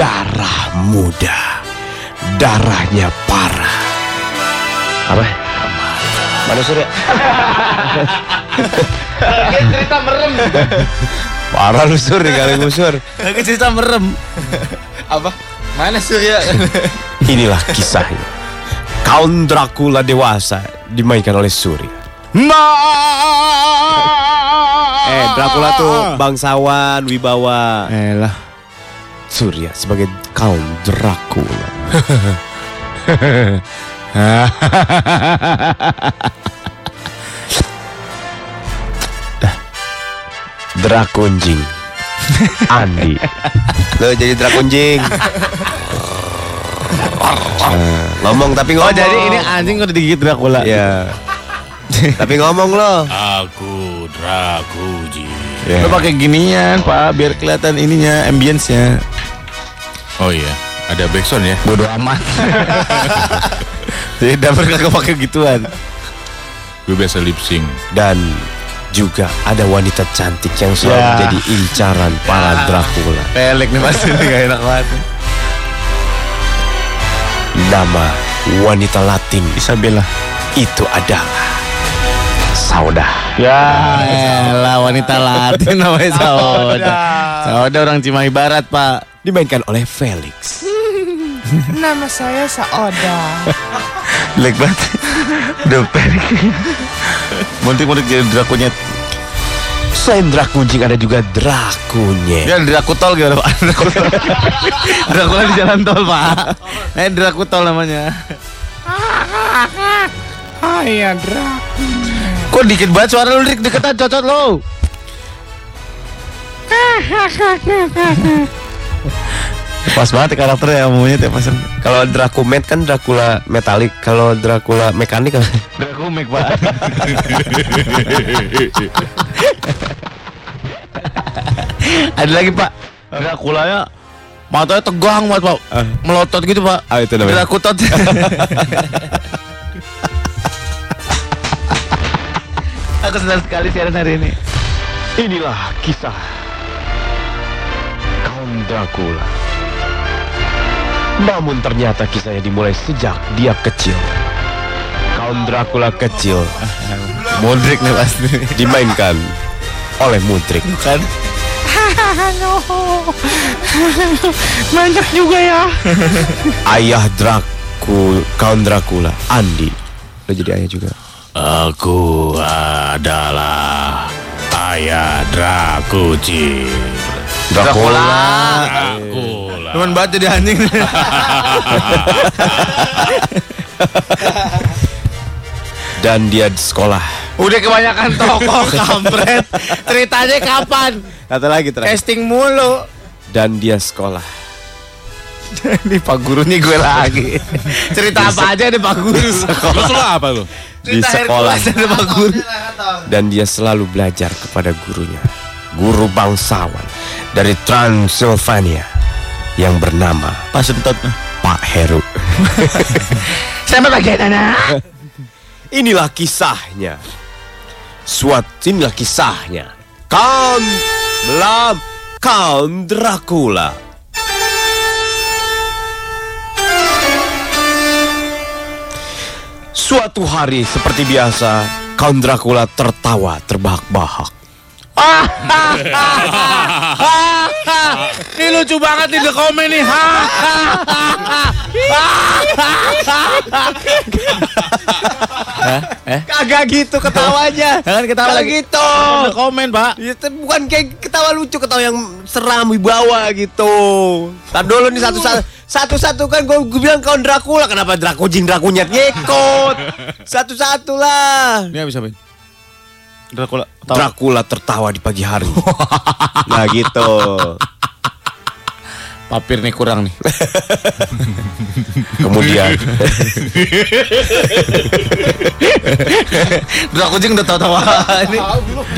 darah muda. Darahnya parah. Apa? Mana Surya? Lagi cerita merem. Parah lu Sur, kali ngusur. Lagi cerita merem. Apa? Mana Surya? Inilah kisahnya. Count Dracula dewasa dimainkan oleh Surya. Eh, Dracula tuh bangsawan, wibawa. Elah. Surya sebagai Count Dracula. Drakunjing. Andi. Lo jadi Drakunjing. Ngomong tapi Oh ngomong. jadi ini anjing udah digigit Dracula. Ya. tapi ngomong lo. Aku Drakuji. Ya. Lo pakai ginian, Pak, biar kelihatan ininya, ambience-nya. Oh iya, ada backsound ya. Bodoh amat. Jadi dapur kagak pakai gituan. Gue biasa lip sync. Dan juga ada wanita cantik yang selalu Ya. jadi incaran para Dracula. Pelek nih pasti nih gak enak banget. Nama wanita Latin Isabella. itu adalah Sauda. Ya, elah wanita Latin namanya Sauda. Sauda orang Cimahi Barat, Pak. Dimainkan oleh Felix. Nama saya Saoda. Jelek banget. Udah pelek. Muntik-muntik jadi drakunya. Selain Drakunjing ada juga Drakunya. Ya Drakutol gimana, Pak? Drakutol. Drakula di jalan tol, Pak. Eh, Drakutol namanya. Ah ya Drak. Kok dikit banget suara lu, Rik? Deketan, cocot lo. Pas banget ya karakternya maunya tiap pasang. Kalau Dracumet kan Dracula metalik, kalau Dracula mekanik apa? Drakumek, Pak. Ada lagi, Pak. Drakulanya matanya tegang banget, Pak. Melotot gitu, Pak. Ah, itu namanya. Drakutot. Aku senang sekali siaran hari ini. Inilah kisah Count Dracula. Namun ternyata kisahnya dimulai sejak dia kecil. Count Dracula kecil Modric nih pasti. dimainkan oleh Mudrik. Kan? Halo. Banyak juga ya. Ayah Dracula, Count Dracula, Andi. Lo jadi ayah juga. Aku adalah ayah Drakuji. Dracula. Dracula. Cuman banget jadi anjing. Dan dia di sekolah. Udah kebanyakan tokoh kampret. Ceritanya kapan? Kata lagi terakhir. Casting mulu. Dan dia sekolah. Ini Pak Guru nih gue lagi. Cerita apa aja nih Pak Guru. Lu selalu apa lu? Di sekolah. Ada Pak Guru. Dan dia selalu belajar kepada gurunya. Guru bangsawan dari Transylvania yang bernama Pak Sentot. Pak Heru. Sama bagian anak. Inilah kisahnya. Suat inilah kisahnya. Count Blam Count Dracula. Suatu hari seperti biasa, Count Dracula tertawa terbahak-bahak. Ini lucu banget nih the komen nih. Eh? Kagak gitu ketawanya. Jangan ketawa Kagak lagi. gitu. The komen, Pak. Ya, tapi bukan kayak ketawa lucu, ketawa yang seram wibawa gitu. Tar dulu nih satu-satu. Satu-satu kan gue, bilang kau Dracula, kenapa Draco jin Drakunyat ngikut? Satu-satu lah. Ini habis apa? Dracula. Tahu. Dracula tertawa di pagi hari. nah gitu. Papir nih kurang nih. Kemudian Dracula udah tahu-tahu ini.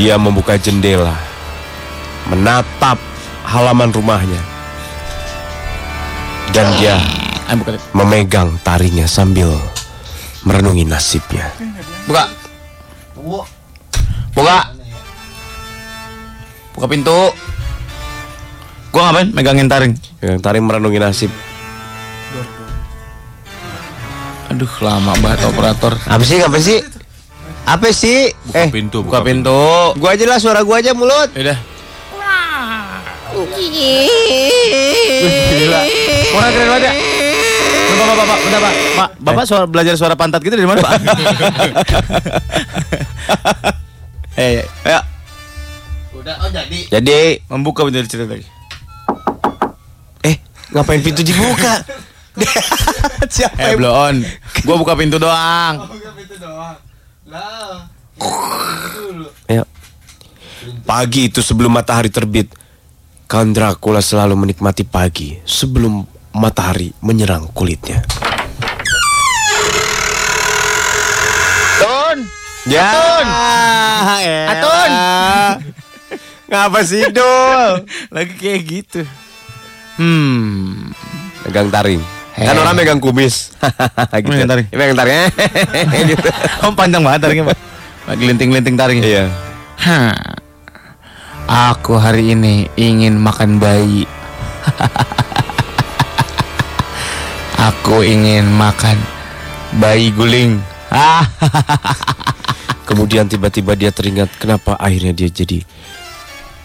dia membuka jendela, menatap halaman rumahnya, dan dia memegang tarinya sambil merenungi nasibnya. Buka. Buka. Buka pintu. Gua ngapain? Megangin taring. Yang taring merenungi nasib. Aduh, lama banget operator. Apa sih? Apa sih? Apa sih? eh, pintu, Buka pintu. gua aja lah suara gua aja mulut. Udah. Gila. Orang keren banget ya. Bapak, bapak, bapak, bentar, pak. Pak, bapak suara, belajar suara pantat gitu dari mana, pak? eh, Ayo. udah, oh jadi. Jadi, Membuka menjadi cerita lagi. eh, ngapain pintu dibuka? Siapa Eh, yang blow on. Gua buka pintu doang. Ayo. Pagi itu sebelum matahari terbit, Count Dracula selalu menikmati pagi sebelum matahari menyerang kulitnya. Ya. Atun. elah. Atun. Ngapa sih, Dul? Lagi kayak gitu. Hmm. Megang taring. Eh. Kan orang megang kumis. gitu. Megang taring. Ya, megang taring. gitu. Oh, panjang banget taringnya, Pak. Lagi linting-linting taringnya. Iya. Hah. Aku hari ini ingin makan bayi. Aku ingin makan bayi guling. Ah. Kemudian tiba-tiba dia teringat kenapa akhirnya dia jadi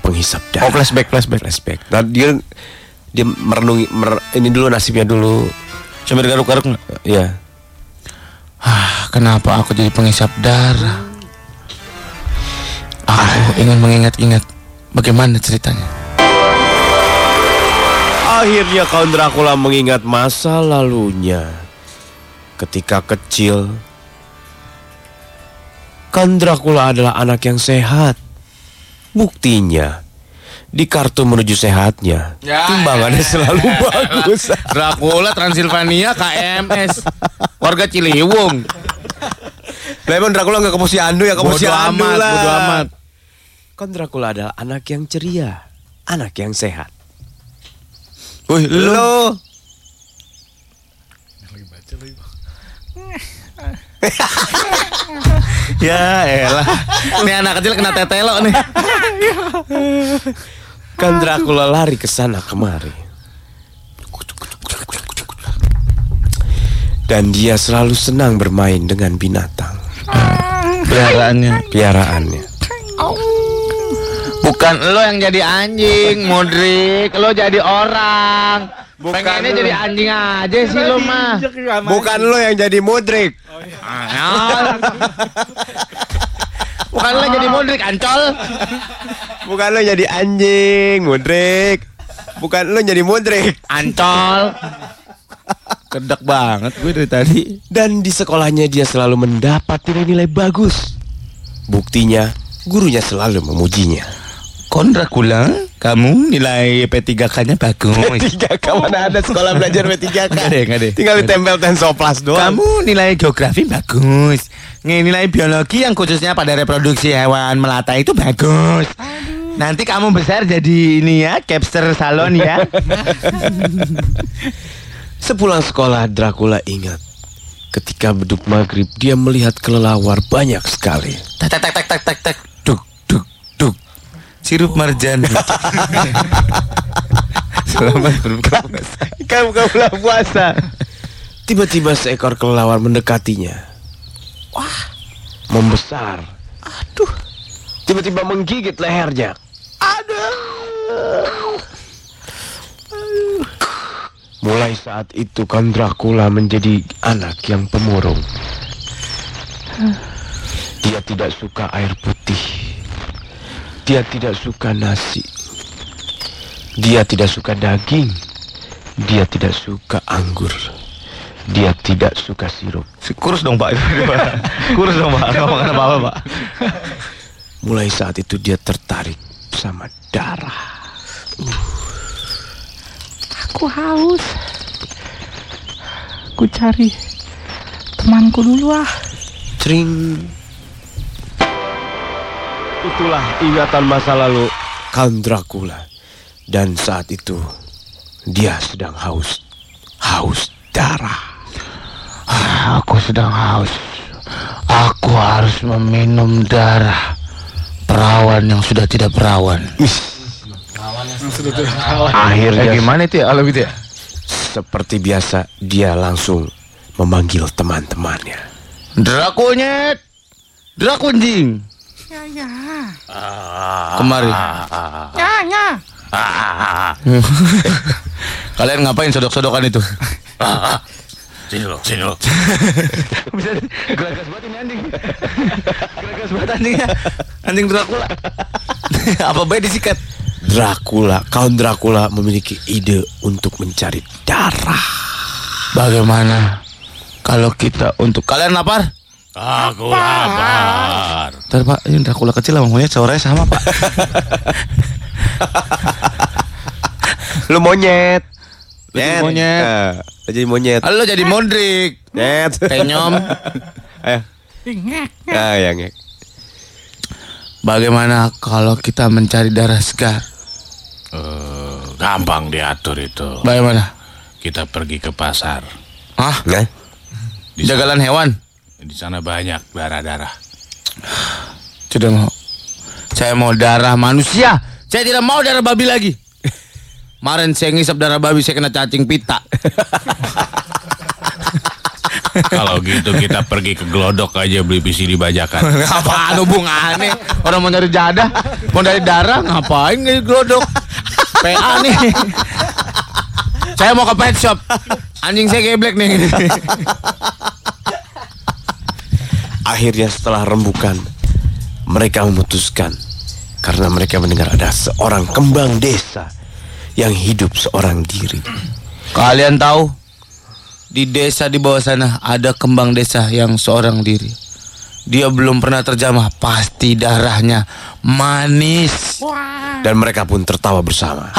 penghisap darah. Oh, flashback, flashback. flashback. Nah, dia dia merenungi mer- ini dulu nasibnya dulu. Sambil garuk-garuk nggak? Ya. Ah, kenapa aku jadi penghisap darah? Aku ingin mengingat-ingat bagaimana ceritanya. Akhirnya Count Dracula mengingat masa lalunya. Ketika kecil, Count Dracula adalah anak yang sehat. Buktinya, di kartu menuju sehatnya, timbangannya selalu bagus. Dracula Transilvania KMS warga Ciliwung. Lah emang Dracula nggak ke posyandu ya ke posyandu amat, lah. bodo amat. Count Dracula adalah anak yang ceria, anak yang sehat. Wih, Lo, Ya elah. Nih anak kecil kena tetelo nih. kan Dracula lari ke sana kemari. Dan dia selalu senang bermain dengan binatang, Peliharaannya. piaraannya. Bukan lo yang jadi anjing, Modric. Lo jadi orang. Pengennya jadi anjing aja sih lo mah. Bukan lo yang jadi Modric. Ah. Bukan lo jadi Modric, ancol. Bukan lo jadi anjing, Modric. Bukan lo jadi Modric. Ancol. Kedak banget gue dari tadi. Dan di sekolahnya dia selalu mendapat nilai-nilai bagus. Buktinya, gurunya selalu memujinya. Kon Dracula, kamu nilai P3K-nya bagus. Tiga mana ada sekolah belajar P3K? Nggak ada. Tinggal ditempel tensoplas doang. Kamu nilai geografi bagus. Nih, Nilai biologi yang khususnya pada reproduksi hewan melata itu bagus. Nanti kamu besar jadi ini ya, capster salon ya. Sepulang sekolah, Dracula ingat. Ketika beduk maghrib, dia melihat kelelawar banyak sekali. tak tak tak tak tak tak. Sirup marjan. Selamat berbuka puasa. Kamu bulan puasa. Tiba-tiba seekor kelelawar mendekatinya. Wah, membesar. Aduh. Tiba-tiba menggigit lehernya. Aduh. Mulai saat itu kan Dracula menjadi anak yang pemurung. Dia tidak suka air putih. Dia tidak suka nasi. Dia tidak suka daging. Dia tidak suka anggur. Dia tidak suka sirup. Kurus dong pak. Kurus dong pak. Nggak makan apa apa pak. Mulai saat itu dia tertarik sama darah. Aku haus. Aku cari temanku dulu ah. Cring. Itulah ingatan masa lalu Count Dracula. Dan saat itu dia sedang haus. Haus darah. Aku sedang haus. Aku harus meminum darah perawan yang sudah tidak perawan. Eh, gimana itu ya? Kalau gitu ya? Seperti biasa dia langsung memanggil teman-temannya. Drakonyet. Drakunjing. Ya, ya. Kemari. Ya, ya. Kalian ngapain sodok-sodokan itu? Sini lo, sini lo. Bisa geragas banget ini anjing. Geragas banget anjingnya. Anjing Dracula. Apa baik disikat? Dracula, Count Dracula memiliki ide untuk mencari darah. Bagaimana kalau kita untuk kalian lapar? Aku lapar. Ntar pak, ini Dracula kecil sama monyet suaranya sama pak. Lu monyet. Lu jadi monyet. Eh, lu jadi monyet. Halo jadi Modric. Net. Penyom. Ayo. Ngek. Ah, ya, ngek. Bagaimana kalau kita mencari darah segar? Eh, gampang diatur itu. Bagaimana? Kita pergi ke pasar. Hah? Nah, Di, Jagalan hewan? Di sana banyak darah-darah. Tidak mau. Saya mau darah manusia. Saya tidak mau darah babi lagi. Kemarin saya ngisap darah babi, saya kena cacing pita. Kalau gitu kita pergi ke Glodok aja beli PCD bajakan. Apaan hubungannya? Orang mau nyari jadah, mau dari darah, ngapain nggak gelodok? PA nih. Saya mau ke pet shop. Anjing saya geblek nih. akhirnya setelah rembukan, mereka memutuskan karena mereka mendengar ada seorang kembang desa yang hidup seorang diri. Kalian tahu di desa di bawah sana ada kembang desa yang seorang diri. Dia belum pernah terjamah, pasti darahnya manis. Dan mereka pun tertawa bersama.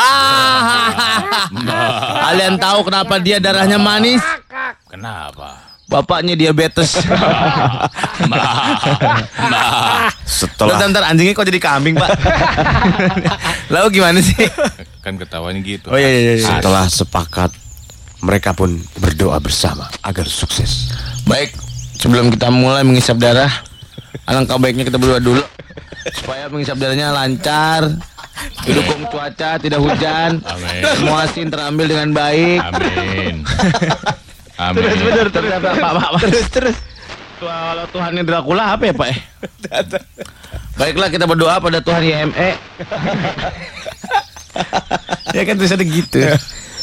Kalian tahu kenapa dia darahnya manis? Kenapa? Bapaknya diabetes. Setelah Bentar, bentar, anjingnya kok jadi kambing, Pak? Lalu gimana sih? Kan ketawanya gitu. Oh iya iya iya. setelah sepakat, mereka pun berdoa bersama agar sukses. Baik, sebelum kita mulai mengisap darah, alangkah baiknya kita berdoa dulu supaya mengisap darahnya lancar, didukung cuaca, tidak hujan, Amin. semua sin terambil dengan baik. Amin. Amin. terus, terus, Pak, Pak, Pak. terus, terus. Kalau Tuhan ini Dracula apa ya, Pak? Baiklah kita berdoa pada Tuhan YME. ya kan tulisannya gitu.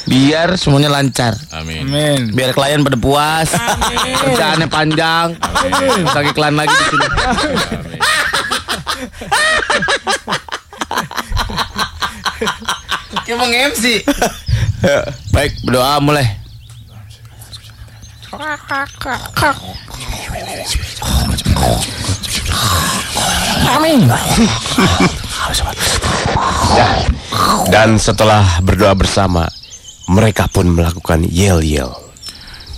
Biar semuanya lancar. Amin. Biar klien pada puas. Kerjaannya panjang. Terus lagi iklan lagi di sini. Kayak mau MC. Baik, berdoa mulai. Dan setelah berdoa bersama, mereka pun melakukan yel-yel.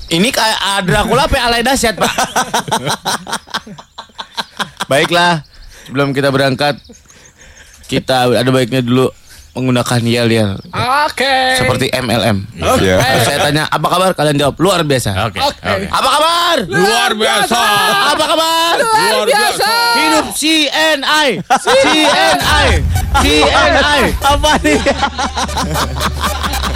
Ini kayak Dracula apa alay dahsyat, Pak? Baiklah, sebelum kita berangkat, kita ada baiknya dulu menggunakan yel-yel Oke. seperti MLM. Ya. Kalau saya tanya, apa kabar? Kalian jawab, luar biasa. Oke. Oke. Apa kabar? Luar biasa. Apa kabar? Luar biasa. Hidup CNI. CNI. CNI. Apa nih?